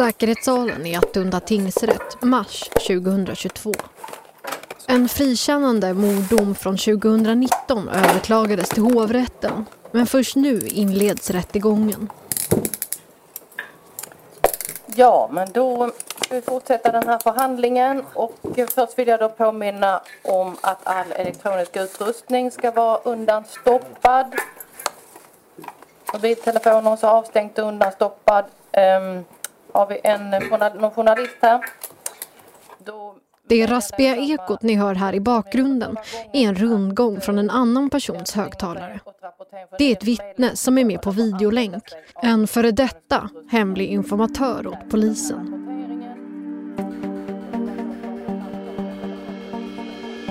Säkerhetssalen i Attunda tingsrätt, mars 2022. En frikännande morddom från 2019 överklagades till hovrätten men först nu inleds rättegången. Ja, men då ska vi fortsätta den här förhandlingen och först vill jag då påminna om att all elektronisk utrustning ska vara undanstoppad. Mobiltelefoner så avstängt och undanstoppad. Ehm, har vi en någon journalist här? Då det raspiga ekot ni hör här i bakgrunden är en rundgång från en annan persons högtalare. Det är ett vittne som är med på videolänk, en före detta hemlig informatör åt polisen.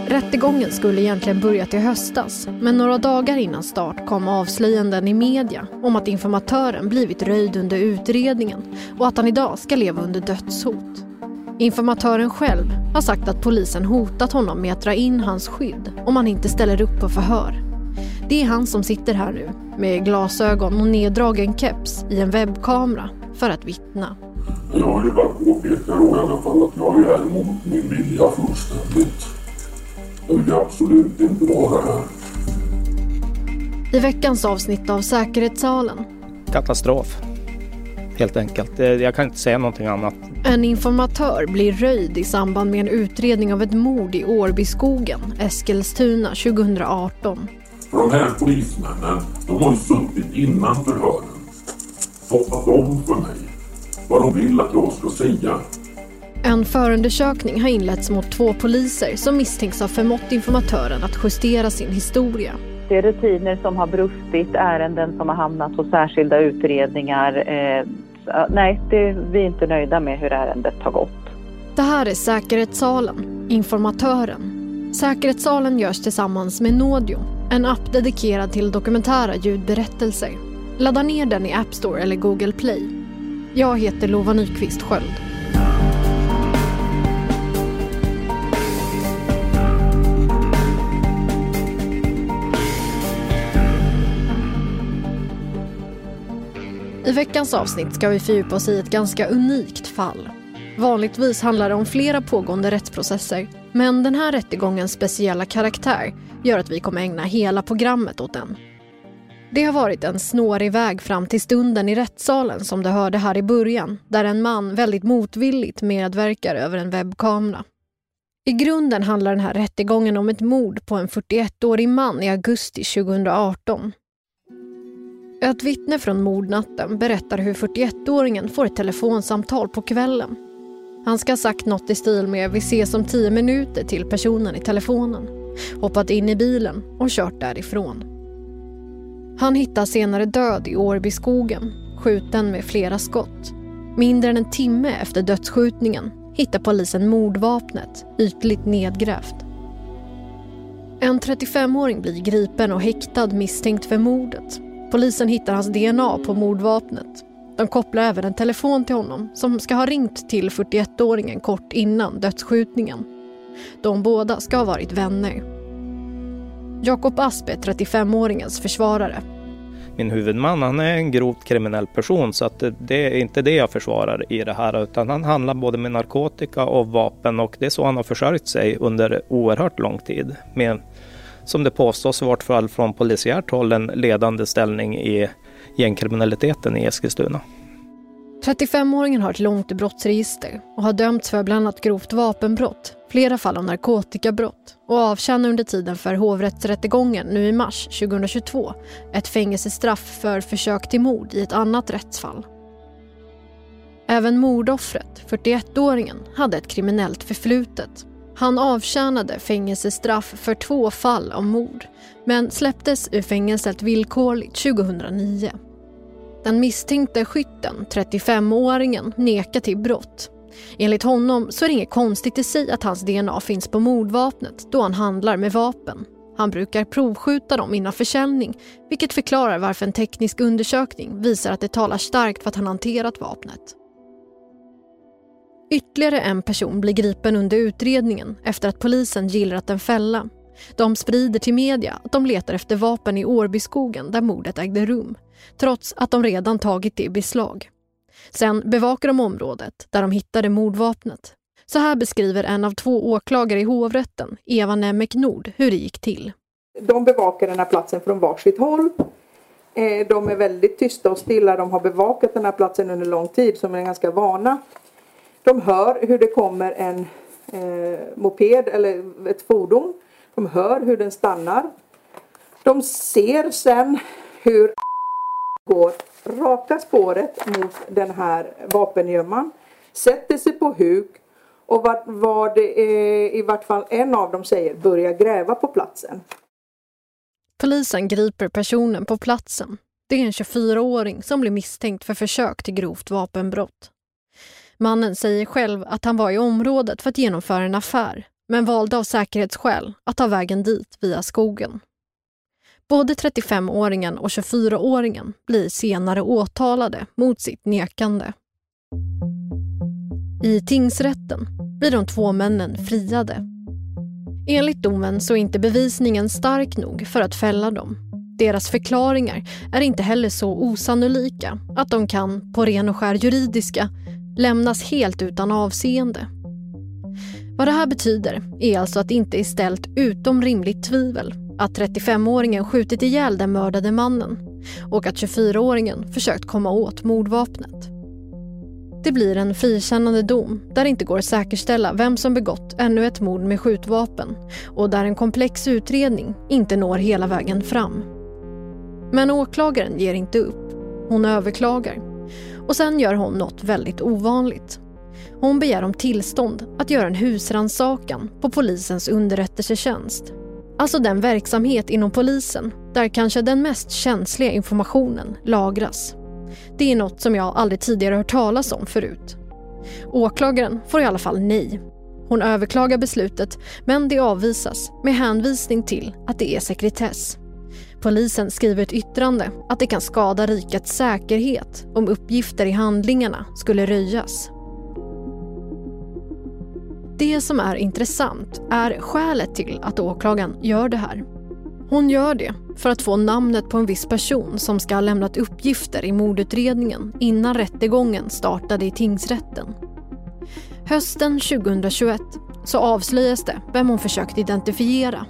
Rättegången skulle egentligen börjat i höstas men några dagar innan start kom avslöjanden i media om att informatören blivit röjd under utredningen och att han idag ska leva under dödshot. Informatören själv har sagt att polisen hotat honom med att dra in hans skydd om han inte ställer upp på förhör. Det är han som sitter här nu med glasögon och neddragen keps i en webbkamera för att vittna. Jag vill bara påpeka då i alla fall att jag är här mot min vilja fullständigt. Jag vill absolut inte vara här. I veckans avsnitt av Säkerhetssalen. Katastrof. Helt enkelt. Jag kan inte säga någonting annat. En informatör blir röjd i samband med en utredning av ett mord i Årbyskogen, Eskilstuna 2018. De här polismännen, de har ju suttit innan förhören. Talat om för mig vad de vill att jag ska säga. En förundersökning har inletts mot två poliser som misstänks ha förmått informatören att justera sin historia. Det är rutiner som har brustit, ärenden som har hamnat hos särskilda utredningar. Eh, nej, det, vi är inte nöjda med hur ärendet har gått. Det här är Säkerhetssalen, informatören. Säkerhetssalen görs tillsammans med Nodio, en app dedikerad till dokumentära ljudberättelser. Ladda ner den i App Store eller Google Play. Jag heter Lova Nyqvist Sköld. I veckans avsnitt ska vi fördjupa oss i ett ganska unikt fall. Vanligtvis handlar det om flera pågående rättsprocesser men den här rättegångens speciella karaktär gör att vi kommer ägna hela programmet åt den. Det har varit en snårig väg fram till stunden i rättssalen som du hörde här i början där en man väldigt motvilligt medverkar över en webbkamera. I grunden handlar den här rättegången om ett mord på en 41-årig man i augusti 2018 ett vittne från mordnatten berättar hur 41-åringen får ett telefonsamtal på kvällen. Han ska ha sagt något i stil med vi ses om tio minuter till personen i telefonen, hoppat in i bilen och kört därifrån. Han hittas senare död i Årbyskogen, skjuten med flera skott. Mindre än en timme efter dödsskjutningen hittar polisen mordvapnet ytligt nedgrävt. En 35-åring blir gripen och häktad misstänkt för mordet Polisen hittar hans DNA på mordvapnet. De kopplar även en telefon till honom som ska ha ringt till 41-åringen kort innan dödsskjutningen. De båda ska ha varit vänner. Jakob Asp är 35-åringens försvarare. Min huvudman han är en grovt kriminell person så att det är inte det jag försvarar i det här utan han handlar både med narkotika och vapen och det är så han har försörjt sig under oerhört lång tid. Med som det påstås i vart fall från polisiärt håll en ledande ställning i gängkriminaliteten i Eskilstuna. 35-åringen har ett långt brottsregister och har dömts för bland annat grovt vapenbrott, flera fall av narkotikabrott och avtjänar under tiden för hovrättsrättegången nu i mars 2022 ett fängelsestraff för försök till mord i ett annat rättsfall. Även mordoffret, 41-åringen, hade ett kriminellt förflutet. Han avtjänade fängelsestraff för två fall av mord men släpptes ur fängelset villkorligt 2009. Den misstänkte skytten, 35-åringen, nekar till brott. Enligt honom så är det inget konstigt i sig att hans DNA finns på mordvapnet då han handlar med vapen. Han brukar provskjuta dem innan försäljning vilket förklarar varför en teknisk undersökning visar att det talar starkt för att han hanterat vapnet. Ytterligare en person blir gripen under utredningen efter att polisen gillrat en fälla. De sprider till media att de letar efter vapen i Årbyskogen där mordet ägde rum, trots att de redan tagit det i beslag. Sen bevakar de området där de hittade mordvapnet. Så här beskriver en av två åklagare i hovrätten, Eva Nemmek Nord, hur det gick till. De bevakar den här platsen från varsitt håll. Eh, de är väldigt tysta och stilla. De har bevakat den här platsen under lång tid, som är ganska vana. De hör hur det kommer en eh, moped eller ett fordon. De hör hur den stannar. De ser sen hur går raka spåret mot den här vapengömman. Sätter sig på huk och vad, vad det är, i vart fall en av dem säger börjar gräva på platsen. Polisen griper personen på platsen. Det är en 24-åring som blir misstänkt för försök till grovt vapenbrott. Mannen säger själv att han var i området för att genomföra en affär men valde av säkerhetsskäl att ta vägen dit via skogen. Både 35-åringen och 24-åringen blir senare åtalade mot sitt nekande. I tingsrätten blir de två männen friade. Enligt domen så är inte bevisningen stark nog för att fälla dem. Deras förklaringar är inte heller så osannolika att de kan, på ren och skär juridiska, lämnas helt utan avseende. Vad det här betyder är alltså att det inte är ställt utom rimligt tvivel att 35-åringen skjutit ihjäl den mördade mannen och att 24-åringen försökt komma åt mordvapnet. Det blir en frikännande dom där det inte går att säkerställa vem som begått ännu ett mord med skjutvapen och där en komplex utredning inte når hela vägen fram. Men åklagaren ger inte upp. Hon överklagar. Och sen gör hon något väldigt ovanligt. Hon begär om tillstånd att göra en husransakan på polisens underrättelsetjänst. Alltså den verksamhet inom polisen där kanske den mest känsliga informationen lagras. Det är något som jag aldrig tidigare hört talas om förut. Åklagaren får i alla fall nej. Hon överklagar beslutet men det avvisas med hänvisning till att det är sekretess. Polisen skriver ett yttrande att det kan skada rikets säkerhet om uppgifter i handlingarna skulle röjas. Det som är intressant är skälet till att åklagaren gör det här. Hon gör det för att få namnet på en viss person som ska ha lämnat uppgifter i mordutredningen innan rättegången startade i tingsrätten. Hösten 2021 så avslöjas det vem hon försökt identifiera,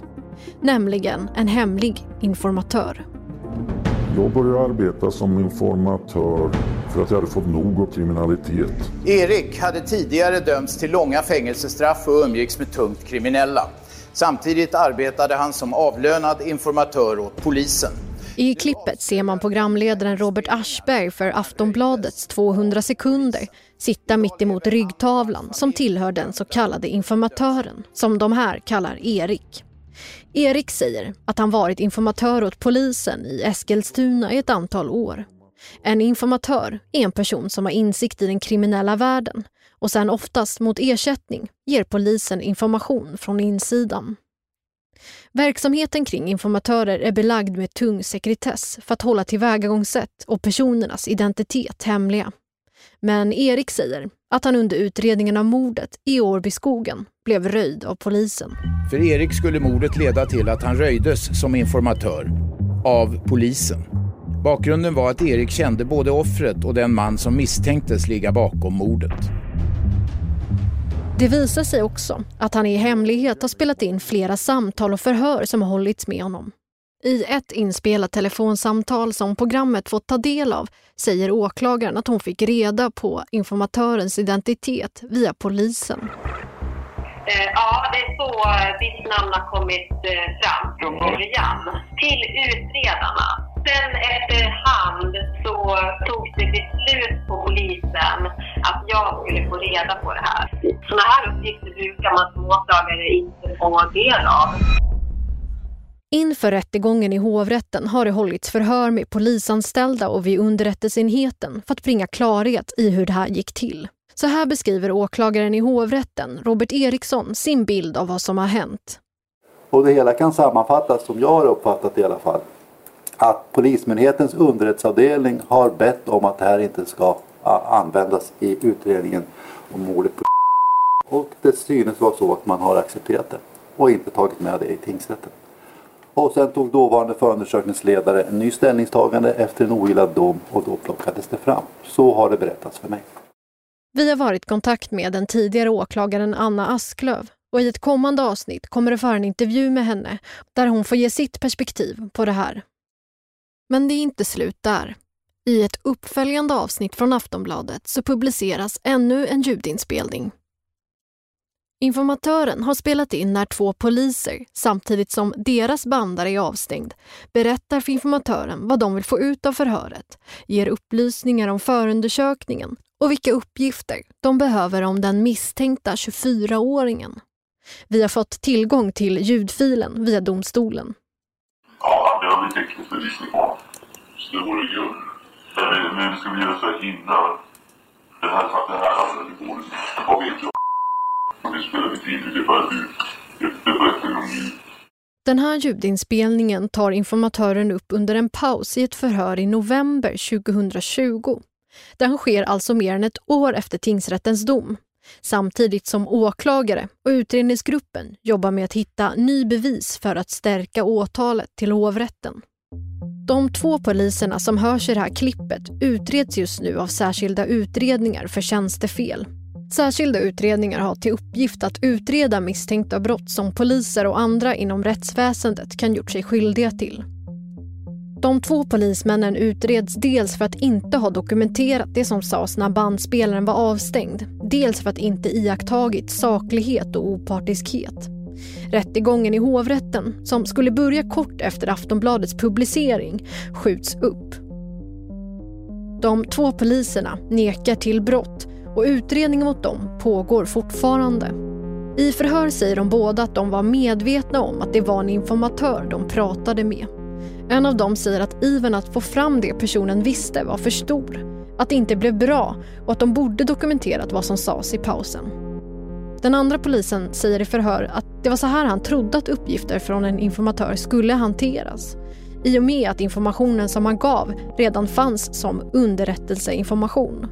nämligen en hemlig informatör. Jag började arbeta som informatör för att jag hade fått nog av kriminalitet. Erik hade tidigare dömts till långa fängelsestraff och umgicks med tungt kriminella. Samtidigt arbetade han som avlönad informatör åt polisen. I klippet ser man programledaren Robert Aschberg för Aftonbladets 200 sekunder sitta mitt emot ryggtavlan som tillhör den så kallade informatören, som de här kallar Erik. Erik säger att han varit informatör åt polisen i Eskilstuna i ett antal år. En informatör är en person som har insikt i den kriminella världen och sen oftast mot ersättning ger polisen information från insidan. Verksamheten kring informatörer är belagd med tung sekretess för att hålla tillvägagångssätt och personernas identitet hemliga. Men Erik säger att han under utredningen av mordet i Årbyskogen blev röjd av polisen. För Erik skulle mordet leda till att han röjdes som informatör av polisen. Bakgrunden var att Erik kände både offret och den man som misstänktes ligga bakom mordet. Det visar sig också att han i hemlighet har spelat in flera samtal och förhör som har hållits med honom. I ett inspelat telefonsamtal som programmet fått ta del av säger åklagaren att hon fick reda på informatörens identitet via polisen. Eh, ja, det är så eh, ditt namn har kommit eh, fram från början till utredarna. Sen efterhand så togs det beslut på polisen att jag skulle få reda på det här. Sådana här uppgifter brukar man som åklagare inte få del av. Inför rättegången i hovrätten har det hållits förhör med polisanställda och vid underrättelseenheten för att bringa klarhet i hur det här gick till. Så här beskriver åklagaren i hovrätten, Robert Eriksson, sin bild av vad som har hänt. Och det hela kan sammanfattas, som jag har uppfattat i alla fall, att Polismyndighetens underrättelseavdelning har bett om att det här inte ska användas i utredningen om mordet på och det synes vara så att man har accepterat det och inte tagit med det i tingsrätten. Och sen tog dåvarande förundersökningsledare en ny ställningstagande efter en ogillad dom och då plockades det fram. Så har det berättats för mig. Vi har varit i kontakt med den tidigare åklagaren Anna Asklöv och i ett kommande avsnitt kommer det föra en intervju med henne där hon får ge sitt perspektiv på det här. Men det är inte slut där. I ett uppföljande avsnitt från Aftonbladet så publiceras ännu en ljudinspelning. Informatören har spelat in när två poliser, samtidigt som deras bandare är avstängd, berättar för informatören vad de vill få ut av förhöret, ger upplysningar om förundersökningen och vilka uppgifter de behöver om den misstänkta 24-åringen. Vi har fått tillgång till ljudfilen via domstolen. Ja, det har vi teknisk bevisning på. Så det vore ju... Men ska vi göra så här innan det här, det här hamnar i bordet? Vad vet jag? Det spelar lite in, det är bara du. Det berättar om nu. Den här ljudinspelningen tar informatören upp under en paus i ett förhör i november 2020. Den sker alltså mer än ett år efter tingsrättens dom. Samtidigt som åklagare och utredningsgruppen jobbar med att hitta ny bevis för att stärka åtalet till hovrätten. De två poliserna som hörs i det här klippet utreds just nu av särskilda utredningar för tjänstefel. Särskilda utredningar har till uppgift att utreda misstänkta brott som poliser och andra inom rättsväsendet kan gjort sig skyldiga till. De två polismännen utreds dels för att inte ha dokumenterat det som sades när bandspelaren var avstängd. Dels för att inte iakttagit saklighet och opartiskhet. Rättegången i hovrätten, som skulle börja kort efter Aftonbladets publicering, skjuts upp. De två poliserna nekar till brott och utredningen mot dem pågår fortfarande. I förhör säger de båda att de var medvetna om att det var en informatör de pratade med. En av dem säger att ivern att få fram det personen visste var för stor. Att det inte blev bra och att de borde dokumenterat vad som sades i pausen. Den andra polisen säger i förhör att det var så här han trodde att uppgifter från en informatör skulle hanteras. I och med att informationen som han gav redan fanns som underrättelseinformation.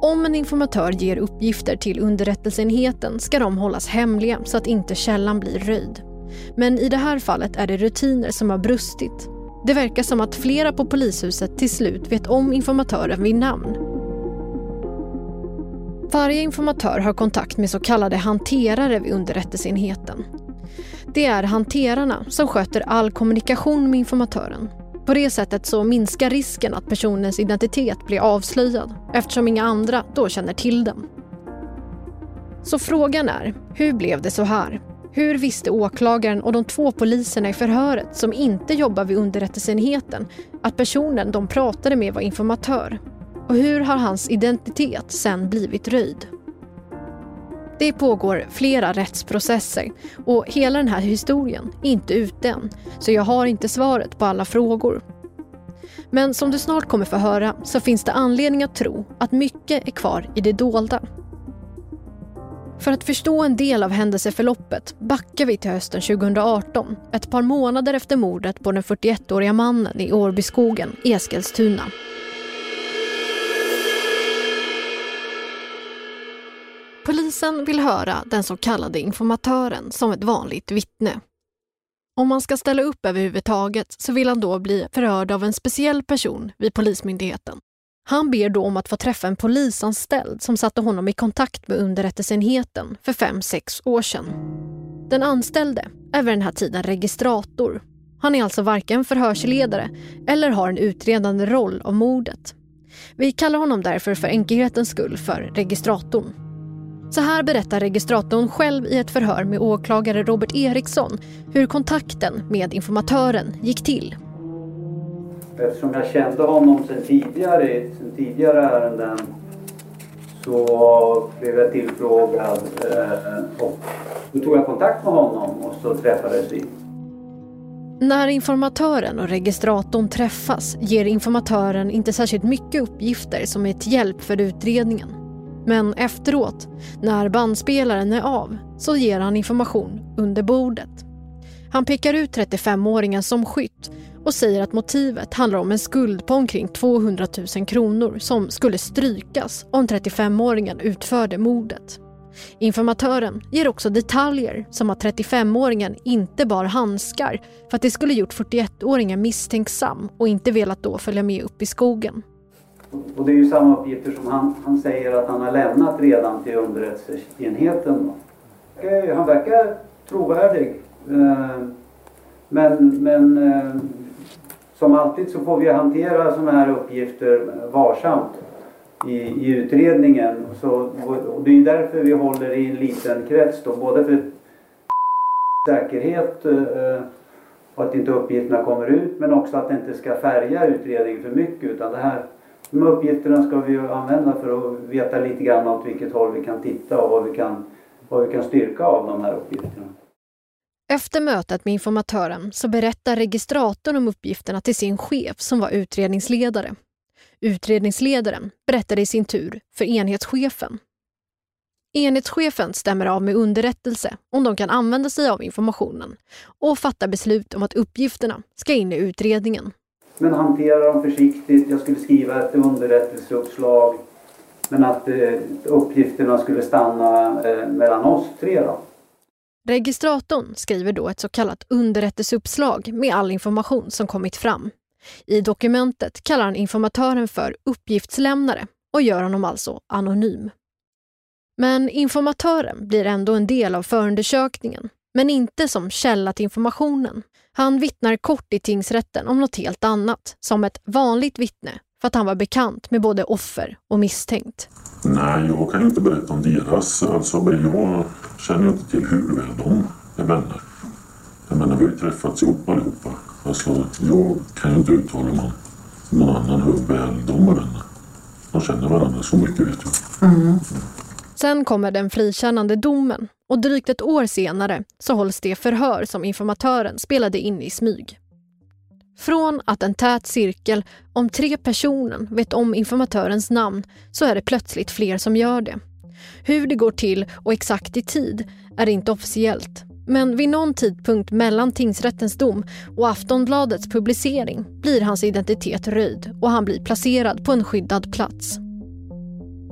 Om en informatör ger uppgifter till underrättelseenheten ska de hållas hemliga så att inte källan blir röjd. Men i det här fallet är det rutiner som har brustit. Det verkar som att flera på polishuset till slut vet om informatören vid namn. Varje informatör har kontakt med så kallade hanterare vid underrättelseenheten. Det är hanterarna som sköter all kommunikation med informatören. På det sättet så minskar risken att personens identitet blir avslöjad eftersom inga andra då känner till den. Så frågan är, hur blev det så här? Hur visste åklagaren och de två poliserna i förhöret som inte jobbar vid underrättelseenheten att personen de pratade med var informatör? Och hur har hans identitet sen blivit röjd? Det pågår flera rättsprocesser och hela den här historien är inte ute än så jag har inte svaret på alla frågor. Men som du snart kommer få höra så finns det anledning att tro att mycket är kvar i det dolda. För att förstå en del av händelseförloppet backar vi till hösten 2018, ett par månader efter mordet på den 41-åriga mannen i Årbyskogen, Eskilstuna. Polisen vill höra den så kallade informatören som ett vanligt vittne. Om man ska ställa upp överhuvudtaget så vill han då bli förhörd av en speciell person vid Polismyndigheten. Han ber då om att få träffa en polisanställd som satte honom i kontakt med underrättelseenheten för fem sex år sedan. Den anställde är vid den här tiden registrator. Han är alltså varken förhörsledare eller har en utredande roll av mordet. Vi kallar honom därför för enkelhetens skull för registratorn. Så här berättar registratorn själv i ett förhör med åklagare Robert Eriksson hur kontakten med informatören gick till. Eftersom jag kände honom sen tidigare, sen tidigare ärenden så blev jag tillfrågad eh, och då tog jag kontakt med honom och så träffades vi. När informatören och registratorn träffas ger informatören inte särskilt mycket uppgifter som är till hjälp för utredningen. Men efteråt, när bandspelaren är av, så ger han information under bordet. Han pekar ut 35-åringen som skytt och säger att motivet handlar om en skuld på omkring 200 000 kronor som skulle strykas om 35-åringen utförde mordet. Informatören ger också detaljer som att 35-åringen inte bar handskar för att det skulle gjort 41-åringen misstänksam och inte velat då följa med upp i skogen. Och det är ju samma uppgifter som han, han säger att han har lämnat redan till underrättelseenheten. Eh, han verkar trovärdig. Eh, men, men eh, som alltid så får vi hantera sådana här uppgifter varsamt i, i utredningen. Så, och det är därför vi håller i en liten krets då, både för säkerhet eh, och att inte uppgifterna kommer ut men också att det inte ska färga utredningen för mycket utan det här de uppgifterna ska vi använda för att veta lite grann åt vilket håll vi kan titta och vad vi kan, vad vi kan styrka av de här uppgifterna. Efter mötet med informatören så berättar registratorn om uppgifterna till sin chef som var utredningsledare. Utredningsledaren berättade i sin tur för enhetschefen. Enhetschefen stämmer av med underrättelse om de kan använda sig av informationen och fattar beslut om att uppgifterna ska in i utredningen. Men hantera dem försiktigt. Jag skulle skriva ett underrättelseuppslag men att eh, uppgifterna skulle stanna eh, mellan oss tre. Då. Registratorn skriver då ett så kallat underrättelseuppslag med all information som kommit fram. I dokumentet kallar han informatören för uppgiftslämnare och gör honom alltså anonym. Men informatören blir ändå en del av förundersökningen, men inte som källa till informationen. Han vittnar kort i tingsrätten om något helt annat, som ett vanligt vittne, för att han var bekant med både offer och misstänkt. Nej, jag kan inte berätta om deras. Alltså, jag känner inte till hur väl de är vänner. Jag menar, vi har ju träffats ihop allihopa. Alltså, jag kan ju inte uttala mig om någon annan hur väl de är vänner. De känner varandra, så mycket vet jag. Mm. Sen kommer den frikännande domen och drygt ett år senare så hålls det förhör som informatören spelade in i smyg. Från att en tät cirkel om tre personer vet om informatörens namn så är det plötsligt fler som gör det. Hur det går till och exakt i tid är inte officiellt. Men vid någon tidpunkt mellan tingsrättens dom och Aftonbladets publicering blir hans identitet röjd och han blir placerad på en skyddad plats.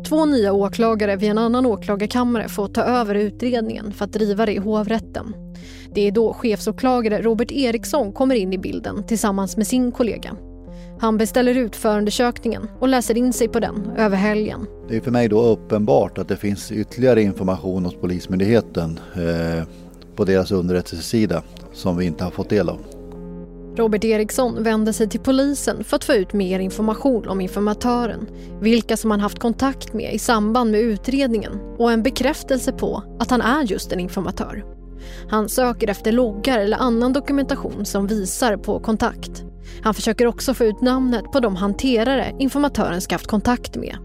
Två nya åklagare vid en annan åklagarkammare får ta över utredningen för att driva det i hovrätten. Det är då chefsåklagare Robert Eriksson kommer in i bilden tillsammans med sin kollega. Han beställer ut förundersökningen och läser in sig på den över helgen. Det är för mig då uppenbart att det finns ytterligare information hos Polismyndigheten eh, på deras underrättelsesida som vi inte har fått del av. Robert Eriksson vände sig till polisen för att få ut mer information om informatören, vilka som han haft kontakt med i samband med utredningen och en bekräftelse på att han är just en informatör. Han söker efter loggar eller annan dokumentation som visar på kontakt. Han försöker också få ut namnet på de hanterare informatören ska haft kontakt med.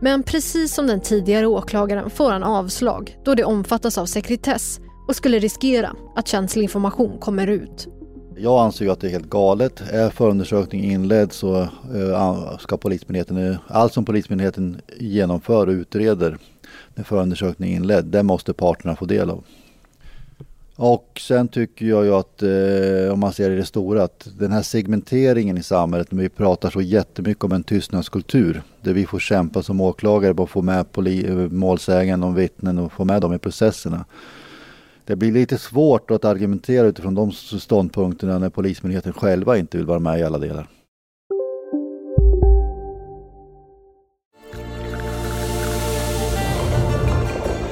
Men precis som den tidigare åklagaren får han avslag då det omfattas av sekretess och skulle riskera att känslig information kommer ut. Jag anser ju att det är helt galet. Är förundersökningen inledd så eh, ska Polismyndigheten, allt som Polismyndigheten genomför och utreder när förundersökningen är inledd, det måste parterna få del av. Och sen tycker jag ju att, eh, om man ser det i det stora, att den här segmenteringen i samhället, när vi pratar så jättemycket om en tystnadskultur, där vi får kämpa som åklagare på att få med eh, målsägande och vittnen och få med dem i processerna. Det blir lite svårt att argumentera utifrån de ståndpunkterna när Polismyndigheten själva inte vill vara med i alla delar.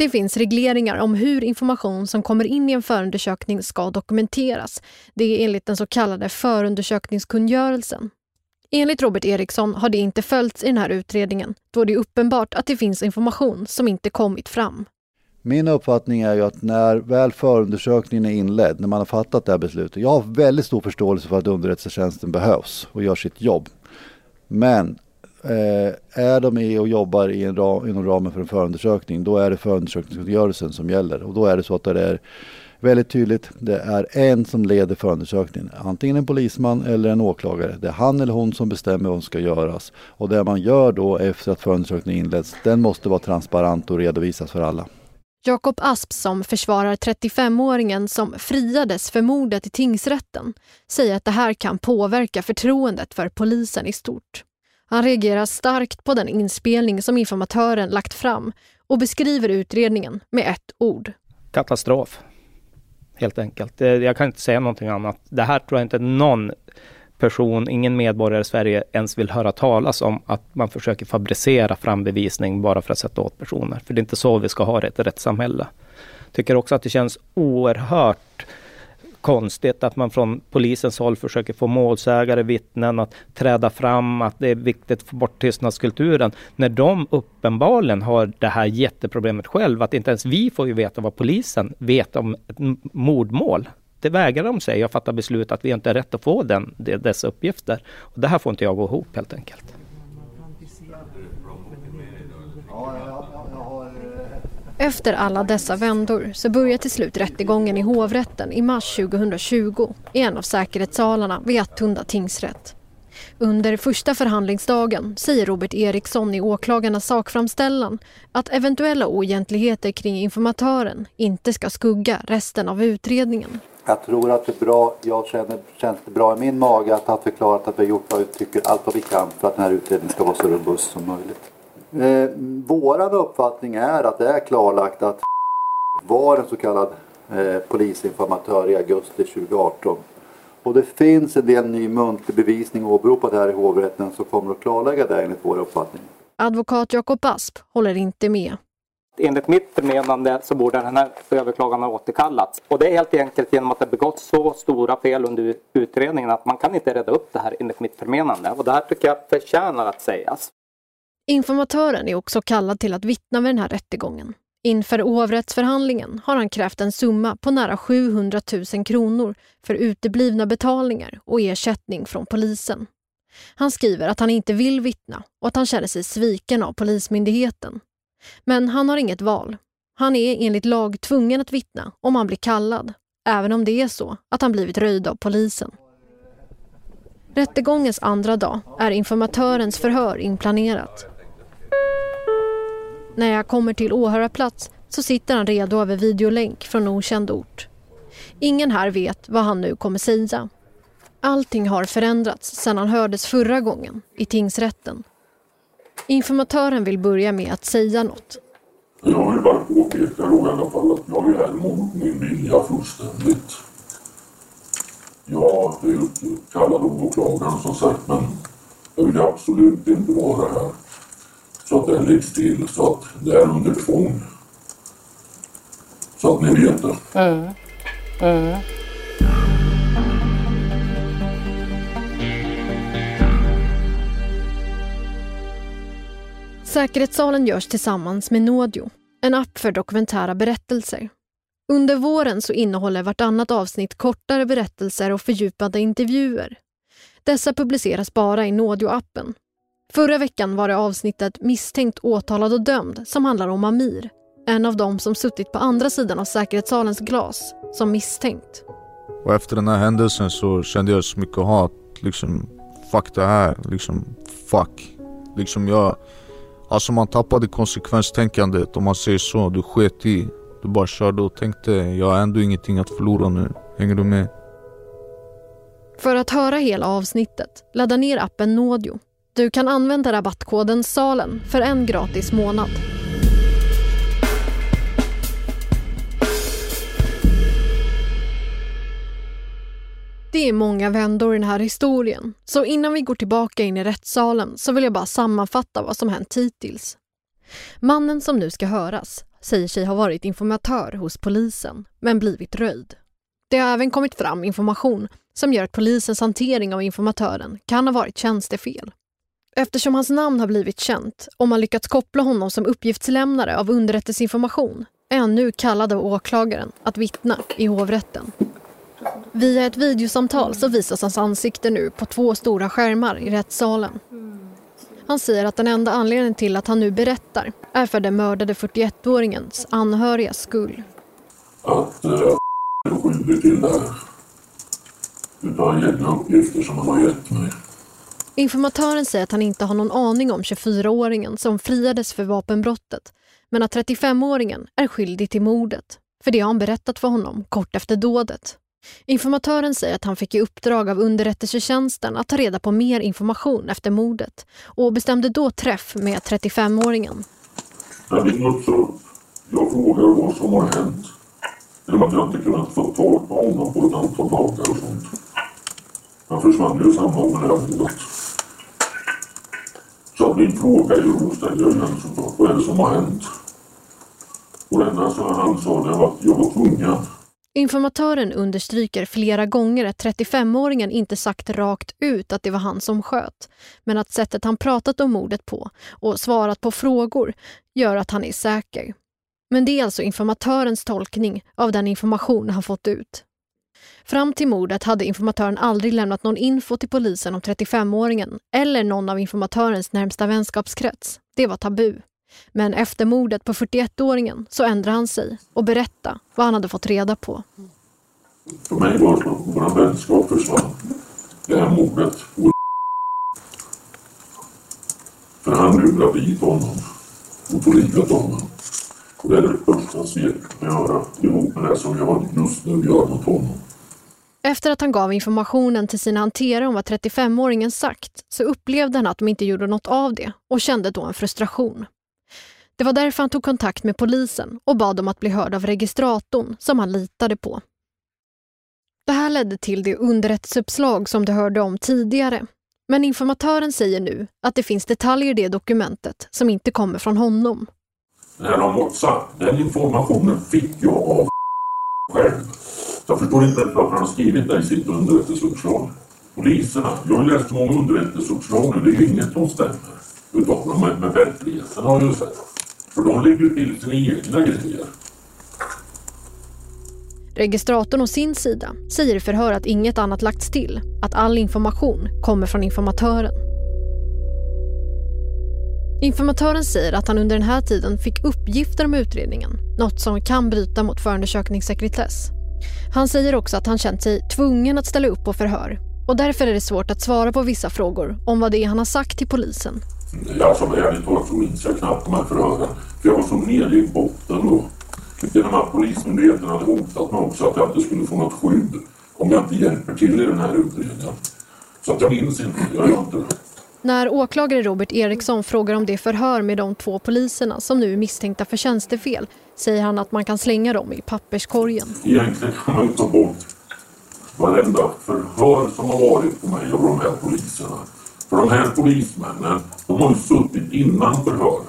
Det finns regleringar om hur information som kommer in i en förundersökning ska dokumenteras. Det är enligt den så kallade förundersökningskungörelsen. Enligt Robert Eriksson har det inte följts i den här utredningen då det är uppenbart att det finns information som inte kommit fram. Min uppfattning är ju att när väl förundersökningen är inledd, när man har fattat det här beslutet. Jag har väldigt stor förståelse för att underrättelsetjänsten behövs och gör sitt jobb. Men eh, är de med och jobbar i en ram, inom ramen för en förundersökning, då är det förundersökningskungörelsen som gäller. Och då är det så att det är väldigt tydligt, det är en som leder förundersökningen. Antingen en polisman eller en åklagare. Det är han eller hon som bestämmer vad som ska göras. Och det man gör då efter att förundersökningen inleds, den måste vara transparent och redovisas för alla. Jakob Asp som försvarar 35-åringen som friades för mordet i tingsrätten säger att det här kan påverka förtroendet för polisen i stort. Han reagerar starkt på den inspelning som informatören lagt fram och beskriver utredningen med ett ord. Katastrof. Helt enkelt. Eh, jag kan inte säga någonting annat. Det här tror jag inte någon person, ingen medborgare i Sverige ens vill höra talas om att man försöker fabricera fram bevisning bara för att sätta åt personer. För det är inte så vi ska ha det i ett rättssamhälle. Tycker också att det känns oerhört konstigt att man från polisens håll försöker få målsägare, vittnen att träda fram, att det är viktigt att få bort tystnadskulturen. När de uppenbarligen har det här jätteproblemet själv, att inte ens vi får ju veta vad polisen vet om ett mordmål. Det vägrar de sig och fatta beslut att vi inte har rätt att få den, dessa uppgifter. Och det här får inte jag gå ihop helt enkelt. Efter alla dessa vändor så börjar till slut rättegången i hovrätten i mars 2020 i en av säkerhetssalarna vid Attunda tingsrätt. Under första förhandlingsdagen säger Robert Eriksson i åklagarnas sakframställan att eventuella oegentligheter kring informatören inte ska skugga resten av utredningen. Jag tror att det är bra, jag känner, känns det bra i min mage att ha förklarat att vi har gjort vad vi tycker, allt vad vi kan för att den här utredningen ska vara så robust som möjligt. Eh, våran uppfattning är att det är klarlagt att var en så kallad eh, polisinformatör i augusti 2018. Och det finns en del ny muntlig bevisning åberopad här i hovrätten som kommer att klarlägga det enligt vår uppfattning. Advokat Jakob Asp håller inte med. Enligt mitt förmenande så borde den här överklagan ha återkallats. Och det är helt enkelt genom att det begåtts så stora fel under utredningen att man kan inte rädda upp det här enligt mitt förmenande. Och det här tycker jag förtjänar att sägas. Informatören är också kallad till att vittna vid den här rättegången. Inför hovrättsförhandlingen har han krävt en summa på nära 700 000 kronor för uteblivna betalningar och ersättning från polisen. Han skriver att han inte vill vittna och att han känner sig sviken av Polismyndigheten. Men han har inget val. Han är enligt lag tvungen att vittna om han blir kallad, även om det är så att han blivit röjd av polisen. Rättegångens andra dag är informatörens förhör inplanerat. När jag kommer till åhörarplats så sitter han redo över videolänk från okänd ort. Ingen här vet vad han nu kommer säga. Allting har förändrats sedan han hördes förra gången, i tingsrätten. Informatören vill börja med att säga något. Jag vill bara påpeka då i alla fall att jag är här mot min vilja fullständigt. Jag är uppkallad av åklagaren som sagt men jag vill absolut inte vara här. Så att det läggs till så att det är under tvång. Så att ni vet det. Mm. Mm. Säkerhetssalen görs tillsammans med Nådio, en app för dokumentära berättelser. Under våren så innehåller vartannat avsnitt kortare berättelser och fördjupade intervjuer. Dessa publiceras bara i Nådio-appen. Förra veckan var det avsnittet Misstänkt åtalad och dömd som handlar om Amir. En av dem som suttit på andra sidan av säkerhetssalens glas som misstänkt. Och efter den här händelsen så kände jag så mycket hat. Liksom, fuck det här. Liksom, fuck. Liksom jag... Alltså man tappade konsekvenstänkandet om man säger så. Du sket i. Du bara körde och tänkte jag har ändå ingenting att förlora nu. Hänger du med? För att höra hela avsnittet, ladda ner appen Nådio. Du kan använda rabattkoden SALEN för en gratis månad. Det är många vändor i den här historien, så innan vi går tillbaka in i rättssalen så vill jag bara sammanfatta vad som hänt hittills. Mannen som nu ska höras säger sig ha varit informatör hos polisen, men blivit röjd. Det har även kommit fram information som gör att polisens hantering av informatören kan ha varit tjänstefel. Eftersom hans namn har blivit känt och man lyckats koppla honom som uppgiftslämnare av underrättelseinformation är han nu kallad av åklagaren att vittna i hovrätten. Via ett videosamtal så visas hans ansikte nu på två stora skärmar i rättssalen. Han säger att den enda anledningen till att han nu berättar är för den mördade 41-åringens anhörigas skull. Att eh, jag är skyldig till det här. Utav egna uppgifter som han har gett mig. Informatören säger att han inte har någon aning om 24-åringen som friades för vapenbrottet men att 35-åringen är skyldig till mordet. För det har han berättat för honom kort efter dådet. Informatören säger att han fick i uppdrag av underrättelsetjänsten att ta reda på mer information efter mordet och bestämde då träff med 35-åringen. Jag ringer upp så jag frågar vad som har hänt. Eller att jag inte kunnat få tag på honom på ett antal dagar och sånt. Han försvann ju samma år det här mordet. Min fråga är ju då ställer jag igen såklart. Vad är det som har hänt? Och det enda som han sa det var att jag var tvungen. Informatören understryker flera gånger att 35-åringen inte sagt rakt ut att det var han som sköt, men att sättet han pratat om mordet på och svarat på frågor gör att han är säker. Men det är alltså informatörens tolkning av den information han fått ut. Fram till mordet hade informatören aldrig lämnat någon info till polisen om 35-åringen eller någon av informatörens närmsta vänskapskrets. Det var tabu. Men efter mordet på 41-åringen så ändrade han sig och berättade vad han hade fått reda på. För mig var det som att vår vänskap försvann. Det här mordet. För han lurade dit honom och tog livet av honom. Och det är det första svek jag kan göra ihop med det som jag just nu gör mot honom. Efter att han gav informationen till sina hanterare om vad 35-åringen sagt så upplevde han att de inte gjorde något av det och kände då en frustration. Det var därför han tog kontakt med polisen och bad om att bli hörd av registratorn som han litade på. Det här ledde till det underrättelseuppslag som du hörde om tidigare. Men informatören säger nu att det finns detaljer i det dokumentet som inte kommer från honom. När de WhatsApp, den informationen fick jag av själv. Jag förstår inte varför han har skrivit det i sitt underrättelseuppslag. Poliserna, jag har läst många underrättelseuppslag nu, det är ju inget som stämmer utav dem med, med verkligheten har jag ju sett. För de lägger ju till sina egna grejer. Registratorn å sin sida säger i förhör att inget annat lagts till, att all information kommer från informatören. Informatören säger att han under den här tiden fick uppgifter om utredningen, något som kan bryta mot förundersökningssekretess. Han säger också att han känt sig tvungen att ställa upp på förhör och därför är det svårt att svara på vissa frågor om vad det är han har sagt till polisen. Alltså ärligt talat så minns jag knappt de här förhören. För jag var så nere i botten då. Genom att Polismyndigheten hade hotat mig också att jag inte skulle få något skydd om jag inte hjälper till i den här utredningen. Så att jag minns inte, jag gör inte det. När åklagare Robert Eriksson frågar om det förhör med de två poliserna som nu är misstänkta för tjänstefel säger han att man kan slänga dem i papperskorgen. Egentligen kan man ta bort varenda förhör som har varit på mig av de här poliserna. För de här polismännen, de har ju suttit innan förhören.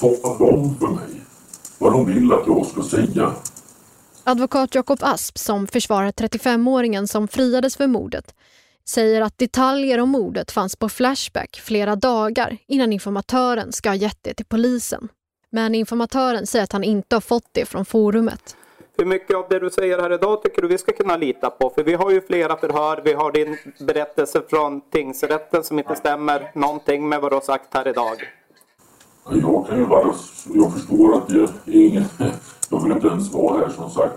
Talat om för mig vad de vill att jag ska säga. Advokat Jakob Asp, som försvarar 35-åringen som friades för mordet, säger att detaljer om mordet fanns på Flashback flera dagar innan informatören ska ha gett det till polisen. Men informatören säger att han inte har fått det från forumet. Hur mycket av det du säger här idag tycker du vi ska kunna lita på? För vi har ju flera förhör, vi har din berättelse från tingsrätten som inte stämmer någonting med vad du har sagt här idag. Jag kan ju bara, jag förstår att jag, ingen, jag vill inte ens vara här som sagt.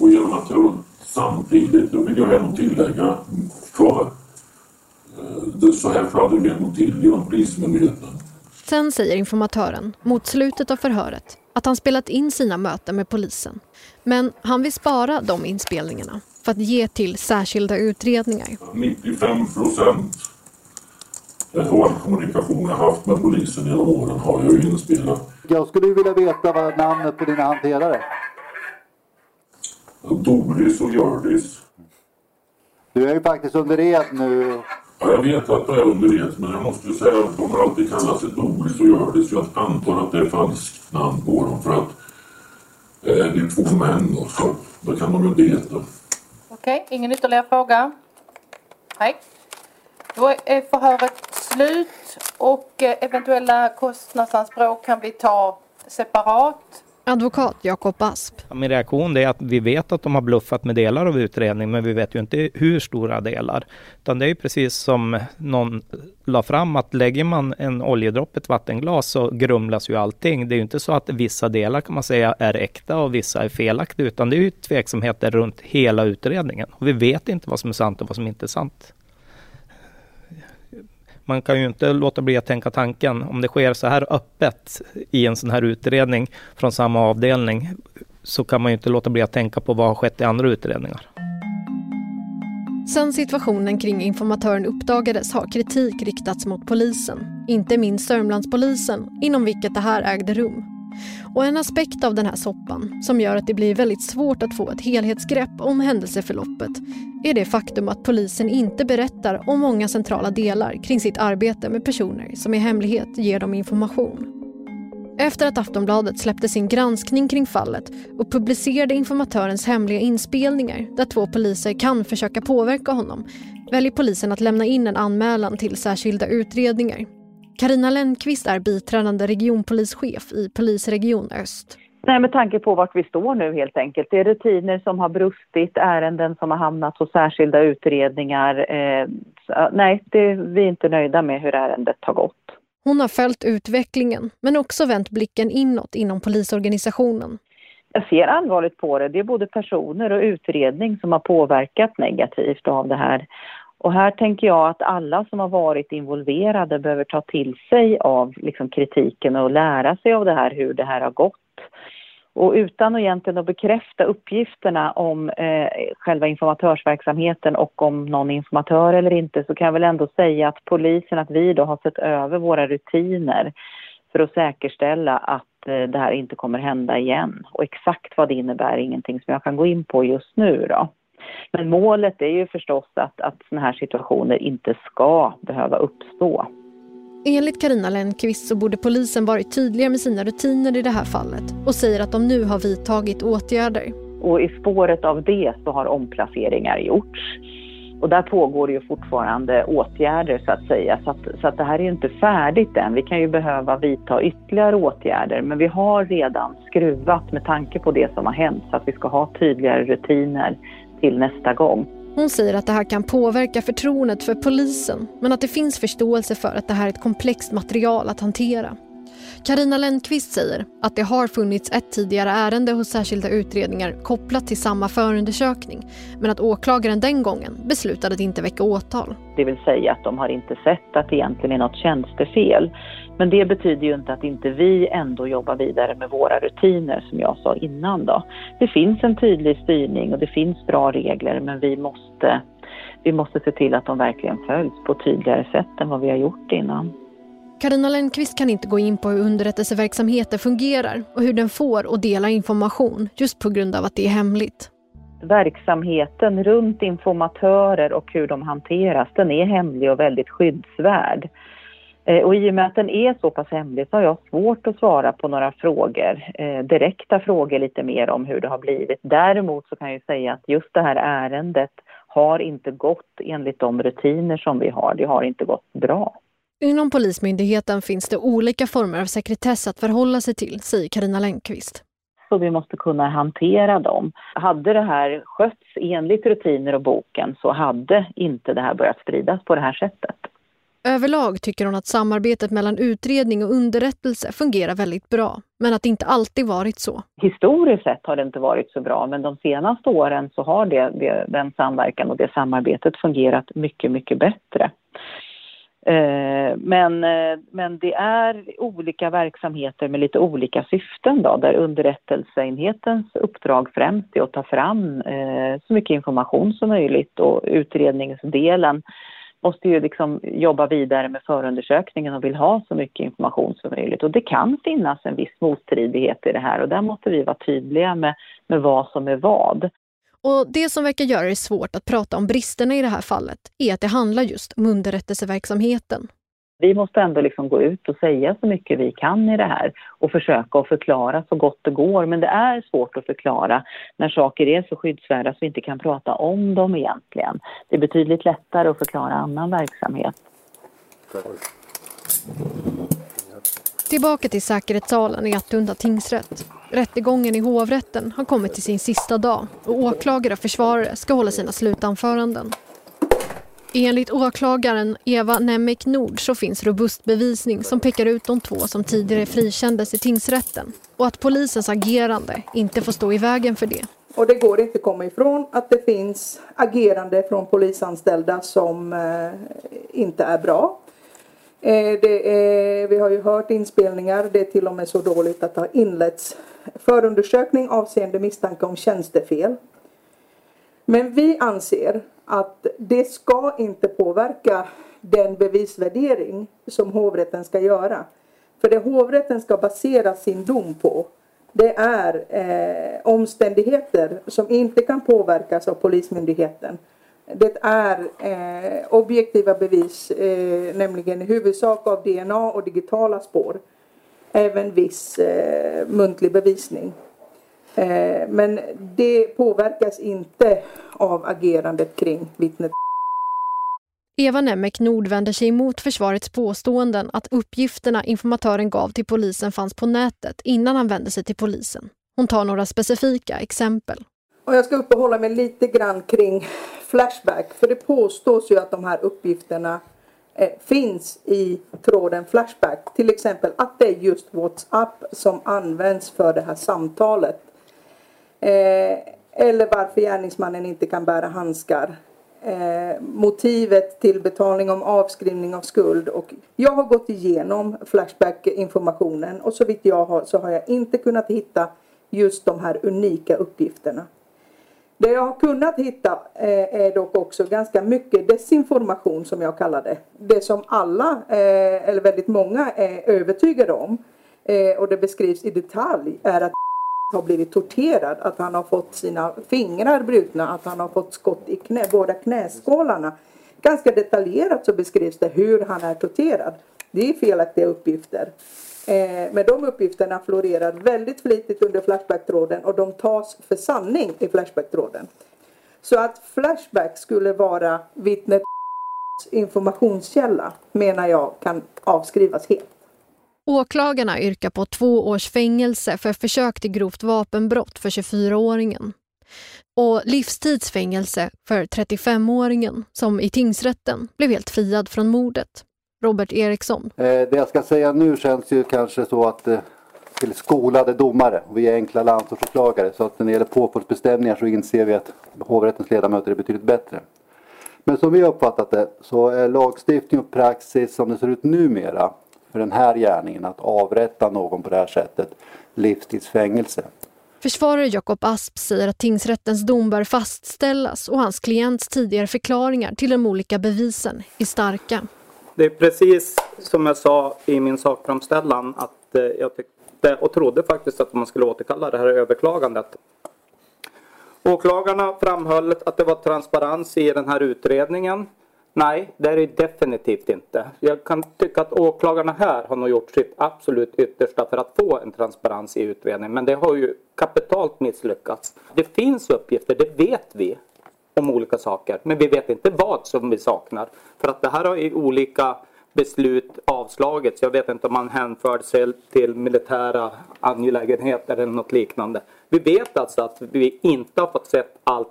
Och genom att jag samtidigt, då vill jag ändå tillägga, för eh, så här flödar det ändå till genom Polismyndigheten. Sen säger informatören, mot slutet av förhöret, att han spelat in sina möten med polisen. Men han vill spara de inspelningarna för att ge till särskilda utredningar. 95 procent av all kommunikation jag haft med polisen genom åren har jag ju inspelat. Jag skulle vilja veta vad namnet på dina hanterare. Doris och Hjördis. Du är ju faktiskt under ed nu. Ja, jag vet att det är under ed, men jag måste säga att de har alltid kallat sig Doris och Hjördis. Jag antar att det är falskt namn på dem för att eh, det är två män och så. Då kan de ju inte heta. Okej, ingen ytterligare fråga? Nej. Då är förhöret slut och eh, eventuella kostnadsanspråk kan vi ta separat. Advokat Jakob Asp. Ja, Min reaktion är att vi vet att de har bluffat med delar av utredningen, men vi vet ju inte hur stora delar. Utan det är ju precis som någon la fram, att lägger man en oljedropp i ett vattenglas så grumlas ju allting. Det är ju inte så att vissa delar kan man säga är äkta och vissa är felaktiga, utan det är ju tveksamheter runt hela utredningen. Och vi vet inte vad som är sant och vad som inte är sant. Man kan ju inte låta bli att tänka tanken, om det sker så här öppet i en sån här utredning från samma avdelning, så kan man ju inte låta bli att tänka på vad har skett i andra utredningar. Sen situationen kring informatören uppdagades har kritik riktats mot polisen. Inte minst Sörmlandspolisen, inom vilket det här ägde rum. Och en aspekt av den här soppan som gör att det blir väldigt svårt att få ett helhetsgrepp om händelseförloppet är det faktum att polisen inte berättar om många centrala delar kring sitt arbete med personer som i hemlighet ger dem information. Efter att Aftonbladet släppte sin granskning kring fallet och publicerade informatörens hemliga inspelningar där två poliser kan försöka påverka honom väljer polisen att lämna in en anmälan till särskilda utredningar. Karina Lennqvist är biträdande regionpolischef i Polisregion Öst. Nej, med tanke på vart vi står nu helt enkelt. Det är rutiner som har brustit, ärenden som har hamnat hos särskilda utredningar. Eh, nej, det, vi är inte nöjda med hur ärendet har gått. Hon har följt utvecklingen men också vänt blicken inåt inom polisorganisationen. Jag ser allvarligt på det. Det är både personer och utredning som har påverkat negativt av det här. Och här tänker jag att alla som har varit involverade behöver ta till sig av liksom, kritiken och lära sig av det här, hur det här har gått. Och utan att egentligen att bekräfta uppgifterna om eh, själva informatörsverksamheten och om någon informatör eller inte så kan jag väl ändå säga att polisen, att vi då har sett över våra rutiner för att säkerställa att eh, det här inte kommer hända igen. Och exakt vad det innebär är ingenting som jag kan gå in på just nu då. Men målet är ju förstås att, att sådana här situationer inte ska behöva uppstå. Enligt Karina Lennqvist så borde polisen varit tydligare med sina rutiner i det här fallet och säger att de nu har vidtagit åtgärder. Och i spåret av det så har omplaceringar gjorts. Och där pågår ju fortfarande åtgärder så att säga. Så, att, så att det här är ju inte färdigt än. Vi kan ju behöva vidta ytterligare åtgärder. Men vi har redan skruvat med tanke på det som har hänt så att vi ska ha tydligare rutiner till nästa gång. Hon säger att det här kan påverka förtroendet för polisen men att det finns förståelse för att det här är ett komplext material att hantera. Karina Lennqvist säger att det har funnits ett tidigare ärende hos särskilda utredningar kopplat till samma förundersökning men att åklagaren den gången beslutade att inte väcka åtal. Det vill säga att de har inte sett att det egentligen är något tjänstefel. Men det betyder ju inte att inte vi ändå jobbar vidare med våra rutiner som jag sa innan då. Det finns en tydlig styrning och det finns bra regler men vi måste, vi måste se till att de verkligen följs på ett tydligare sätt än vad vi har gjort innan. Karina Lennqvist kan inte gå in på hur underrättelseverksamheten fungerar och hur den får och delar information just på grund av att det är hemligt. Verksamheten runt informatörer och hur de hanteras, den är hemlig och väldigt skyddsvärd. Eh, och i och med att den är så pass hemlig så har jag svårt att svara på några frågor, eh, direkta frågor lite mer om hur det har blivit. Däremot så kan jag säga att just det här ärendet har inte gått enligt de rutiner som vi har. Det har inte gått bra. Inom Polismyndigheten finns det olika former av sekretess att förhålla sig till, säger Karina Lennqvist. och vi måste kunna hantera dem. Hade det här skötts enligt rutiner och boken så hade inte det här börjat spridas på det här sättet. Överlag tycker hon att samarbetet mellan utredning och underrättelse fungerar väldigt bra, men att det inte alltid varit så. Historiskt sett har det inte varit så bra, men de senaste åren så har det, det den samverkan och det samarbetet fungerat mycket, mycket bättre. Eh, men, eh, men det är olika verksamheter med lite olika syften då, där underrättelseenhetens uppdrag främst är att ta fram eh, så mycket information som möjligt och utredningsdelen måste ju liksom jobba vidare med förundersökningen och vill ha så mycket information som möjligt. Och det kan finnas en viss motstridighet i det här och där måste vi vara tydliga med, med vad som är vad. Och Det som verkar göra det svårt att prata om bristerna i det här fallet är att det handlar just om underrättelseverksamheten. Vi måste ändå liksom gå ut och säga så mycket vi kan i det här och försöka att förklara så gott det går. Men det är svårt att förklara när saker är så skyddsvärda så vi inte kan prata om dem egentligen. Det är betydligt lättare att förklara annan verksamhet. Tillbaka till säkerhetssalen i Attunda tingsrätt. Rättegången i hovrätten har kommit till sin sista dag och åklagare och försvarare ska hålla sina slutanföranden. Enligt åklagaren Eva Nemek Nord så finns robust bevisning som pekar ut de två som tidigare frikändes i tingsrätten och att polisens agerande inte får stå i vägen för det. Och det går inte att komma ifrån att det finns agerande från polisanställda som eh, inte är bra. Eh, är, vi har ju hört inspelningar, det är till och med så dåligt att det har inletts förundersökning avseende misstanke om tjänstefel. Men vi anser att det ska inte påverka den bevisvärdering som hovrätten ska göra. För det hovrätten ska basera sin dom på det är eh, omständigheter som inte kan påverkas av Polismyndigheten. Det är eh, objektiva bevis, eh, nämligen i huvudsak av DNA och digitala spår. Även viss eh, muntlig bevisning. Eh, men det påverkas inte av agerandet kring vittnet. Eva Nemmek Nord vänder sig emot försvarets påståenden att uppgifterna informatören gav till polisen fanns på nätet innan han vände sig till polisen. Hon tar några specifika exempel. Och jag ska uppehålla mig lite grann kring Flashback. För det påstås ju att de här uppgifterna eh, finns i tråden Flashback. Till exempel att det är just WhatsApp som används för det här samtalet. Eh, eller varför gärningsmannen inte kan bära handskar. Eh, motivet till betalning om avskrivning av skuld. Och jag har gått igenom Flashback-informationen och så vitt jag har så har jag inte kunnat hitta just de här unika uppgifterna. Det jag har kunnat hitta eh, är dock också ganska mycket desinformation som jag kallar det. Det som alla, eh, eller väldigt många, är övertygade om eh, och det beskrivs i detalj är att har blivit torterad, att han har fått sina fingrar brutna, att han har fått skott i knä, båda knäskålarna. Ganska detaljerat så beskrivs det hur han är torterad. Det är felaktiga uppgifter. Eh, men de uppgifterna florerar väldigt flitigt under Flashback-tråden och de tas för sanning i Flashback-tråden. Så att Flashback skulle vara vittnet informationskälla menar jag kan avskrivas helt. Åklagarna yrkar på två års fängelse för försök till grovt vapenbrott för 24-åringen och livstidsfängelse för 35-åringen som i tingsrätten blev helt friad från mordet. Robert Eriksson. Eh, det jag ska säga nu känns ju kanske så att eh, till skolade domare och vi är enkla landsårsåklagare så att när det gäller påföljdsbestämningar så inser vi att hovrättens ledamöter är betydligt bättre. Men som vi har uppfattat det så är lagstiftning och praxis som det ser ut numera för den här gärningen att avrätta någon på det här sättet livstidsfängelse. Försvarare Jakob Asp säger att tingsrättens dom bör fastställas och hans klients tidigare förklaringar till de olika bevisen är starka. Det är precis som jag sa i min sakframställan att eh, jag tyckte och trodde faktiskt att man skulle återkalla det här överklagandet. Åklagarna framhöll att det var transparens i den här utredningen. Nej, det är det definitivt inte. Jag kan tycka att åklagarna här har nog gjort sitt absolut yttersta för att få en transparens i utredningen. Men det har ju kapitalt misslyckats. Det finns uppgifter, det vet vi, om olika saker. Men vi vet inte vad som vi saknar. För att det här har i olika beslut avslagits. Jag vet inte om man hänförde sig till militära angelägenheter eller något liknande. Vi vet alltså att vi inte har fått sett allt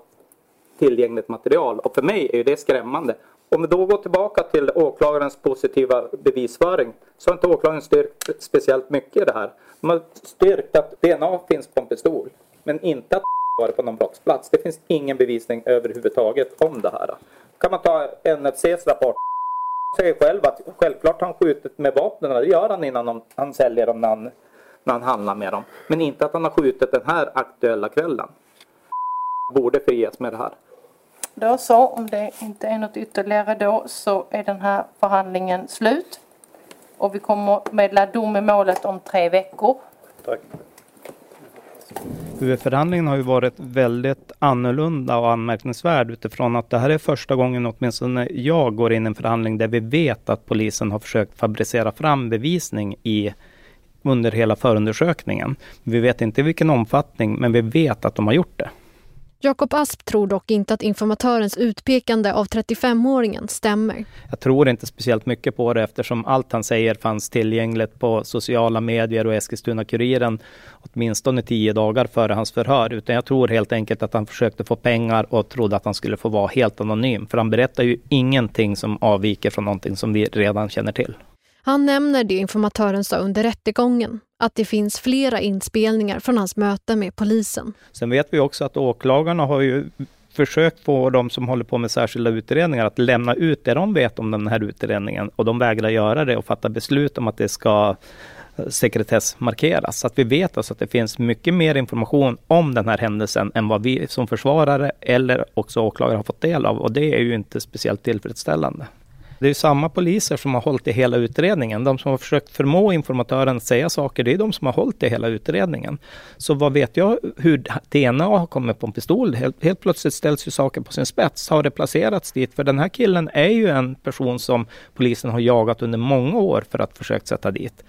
tillgängligt material och för mig är det skrämmande. Om vi då går tillbaka till åklagarens positiva bevisföring så har inte åklagaren styrkt speciellt mycket i det här. De har styrkt att DNA finns på en pistol men inte att varit på någon brottsplats. Det finns ingen bevisning överhuvudtaget om det här. Kan man ta NFCs rapport säger själv att självklart har han skjutit med vapnen. Det gör han innan han, han säljer dem när han, när han handlar med dem. Men inte att han har skjutit den här aktuella kvällen. Borde frias med det här. Då så, om det inte är något ytterligare då så är den här förhandlingen slut. Och vi kommer meddela dom i målet om tre veckor. Tack. Huvudförhandlingen eh, har ju varit väldigt annorlunda och anmärkningsvärd utifrån att det här är första gången åtminstone jag går in i en förhandling där vi vet att polisen har försökt fabricera fram bevisning i under hela förundersökningen. Vi vet inte i vilken omfattning, men vi vet att de har gjort det. Jakob Asp tror dock inte att informatörens utpekande av 35-åringen stämmer. Jag tror inte speciellt mycket på det eftersom allt han säger fanns tillgängligt på sociala medier och Eskilstuna-Kuriren åtminstone tio dagar före hans förhör. Utan jag tror helt enkelt att han försökte få pengar och trodde att han skulle få vara helt anonym. För han berättar ju ingenting som avviker från någonting som vi redan känner till. Han nämner det informatören sa under rättegången, att det finns flera inspelningar från hans möte med polisen. Sen vet vi också att åklagarna har ju försökt få de som håller på med särskilda utredningar att lämna ut det de vet om den här utredningen och de vägrar göra det och fatta beslut om att det ska eh, sekretessmarkeras. Så att vi vet alltså att det finns mycket mer information om den här händelsen än vad vi som försvarare eller också åklagare har fått del av och det är ju inte speciellt tillfredsställande. Det är samma poliser som har hållit i hela utredningen. De som har försökt förmå informatören att säga saker, det är de som har hållit i hela utredningen. Så vad vet jag hur DNA har kommit på en pistol? Helt, helt plötsligt ställs ju saker på sin spets. Har det placerats dit? För den här killen är ju en person som polisen har jagat under många år för att försöka sätta dit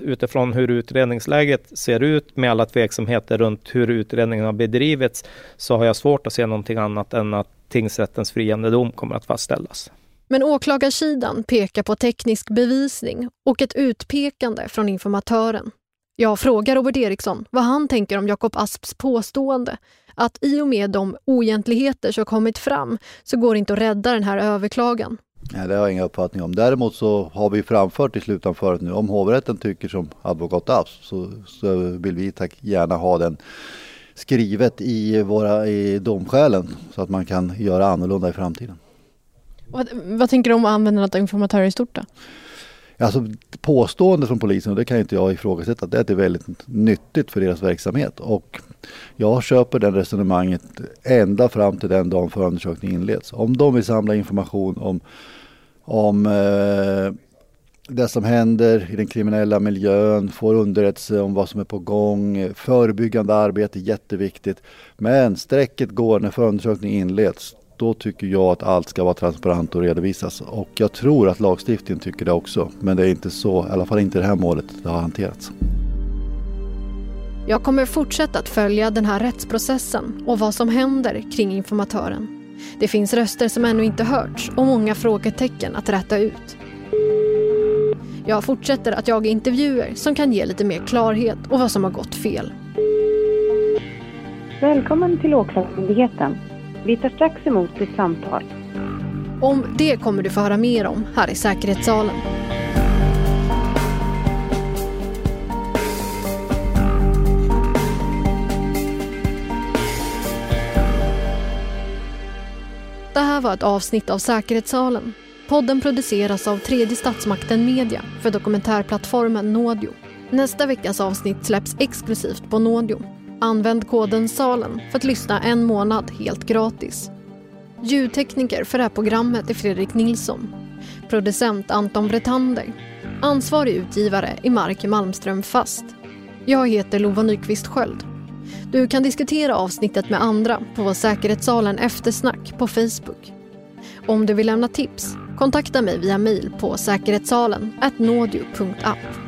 utifrån hur utredningsläget ser ut med alla tveksamheter runt hur utredningen har bedrivits så har jag svårt att se någonting annat än att tingsrättens friande dom kommer att fastställas. Men åklagarsidan pekar på teknisk bevisning och ett utpekande från informatören. Jag frågar Robert Eriksson vad han tänker om Jakob Asps påstående att i och med de oegentligheter som kommit fram så går det inte att rädda den här överklagan. Nej, det har jag ingen uppfattning om. Däremot så har vi framfört i slutanförandet nu, om hovrätten tycker som advokat Asp så, så vill vi tack gärna ha den skrivet i, våra, i domskälen så att man kan göra annorlunda i framtiden. Vad, vad tänker du om användandet av informatörer i stort då? Alltså påstående från polisen, och det kan inte jag ifrågasätta, det är att det är väldigt nyttigt för deras verksamhet. Och jag köper det resonemanget ända fram till den dagen förundersökningen inleds. Om de vill samla information om, om eh, det som händer i den kriminella miljön, får underrättelse om vad som är på gång, förebyggande arbete jätteviktigt. Men strecket går när förundersökningen inleds då tycker jag att allt ska vara transparent och redovisas. Och jag tror att lagstiftningen tycker det också. Men det är inte så, i alla fall inte det här målet, det har hanterats. Jag kommer fortsätta att följa den här rättsprocessen och vad som händer kring informatören. Det finns röster som ännu inte hörts och många frågetecken att rätta ut. Jag fortsätter att jaga intervjuer som kan ge lite mer klarhet och vad som har gått fel. Välkommen till Åklagarmyndigheten. Vi tar strax emot ditt samtal. Om det kommer du få höra mer om här i säkerhetssalen. Det här var ett avsnitt av Säkerhetssalen. Podden produceras av tredje statsmakten Media för dokumentärplattformen Nådio. Nästa veckas avsnitt släpps exklusivt på Nådio Använd koden SALEN för att lyssna en månad helt gratis. Ljudtekniker för det här programmet är Fredrik Nilsson. Producent Anton Bretander. Ansvarig utgivare är Mark Malmström Fast. Jag heter Lova Nyqvist Sköld. Du kan diskutera avsnittet med andra på Säkerhetssalen Eftersnack på Facebook. Om du vill lämna tips, kontakta mig via mail på säkerhetssalen nådio.app.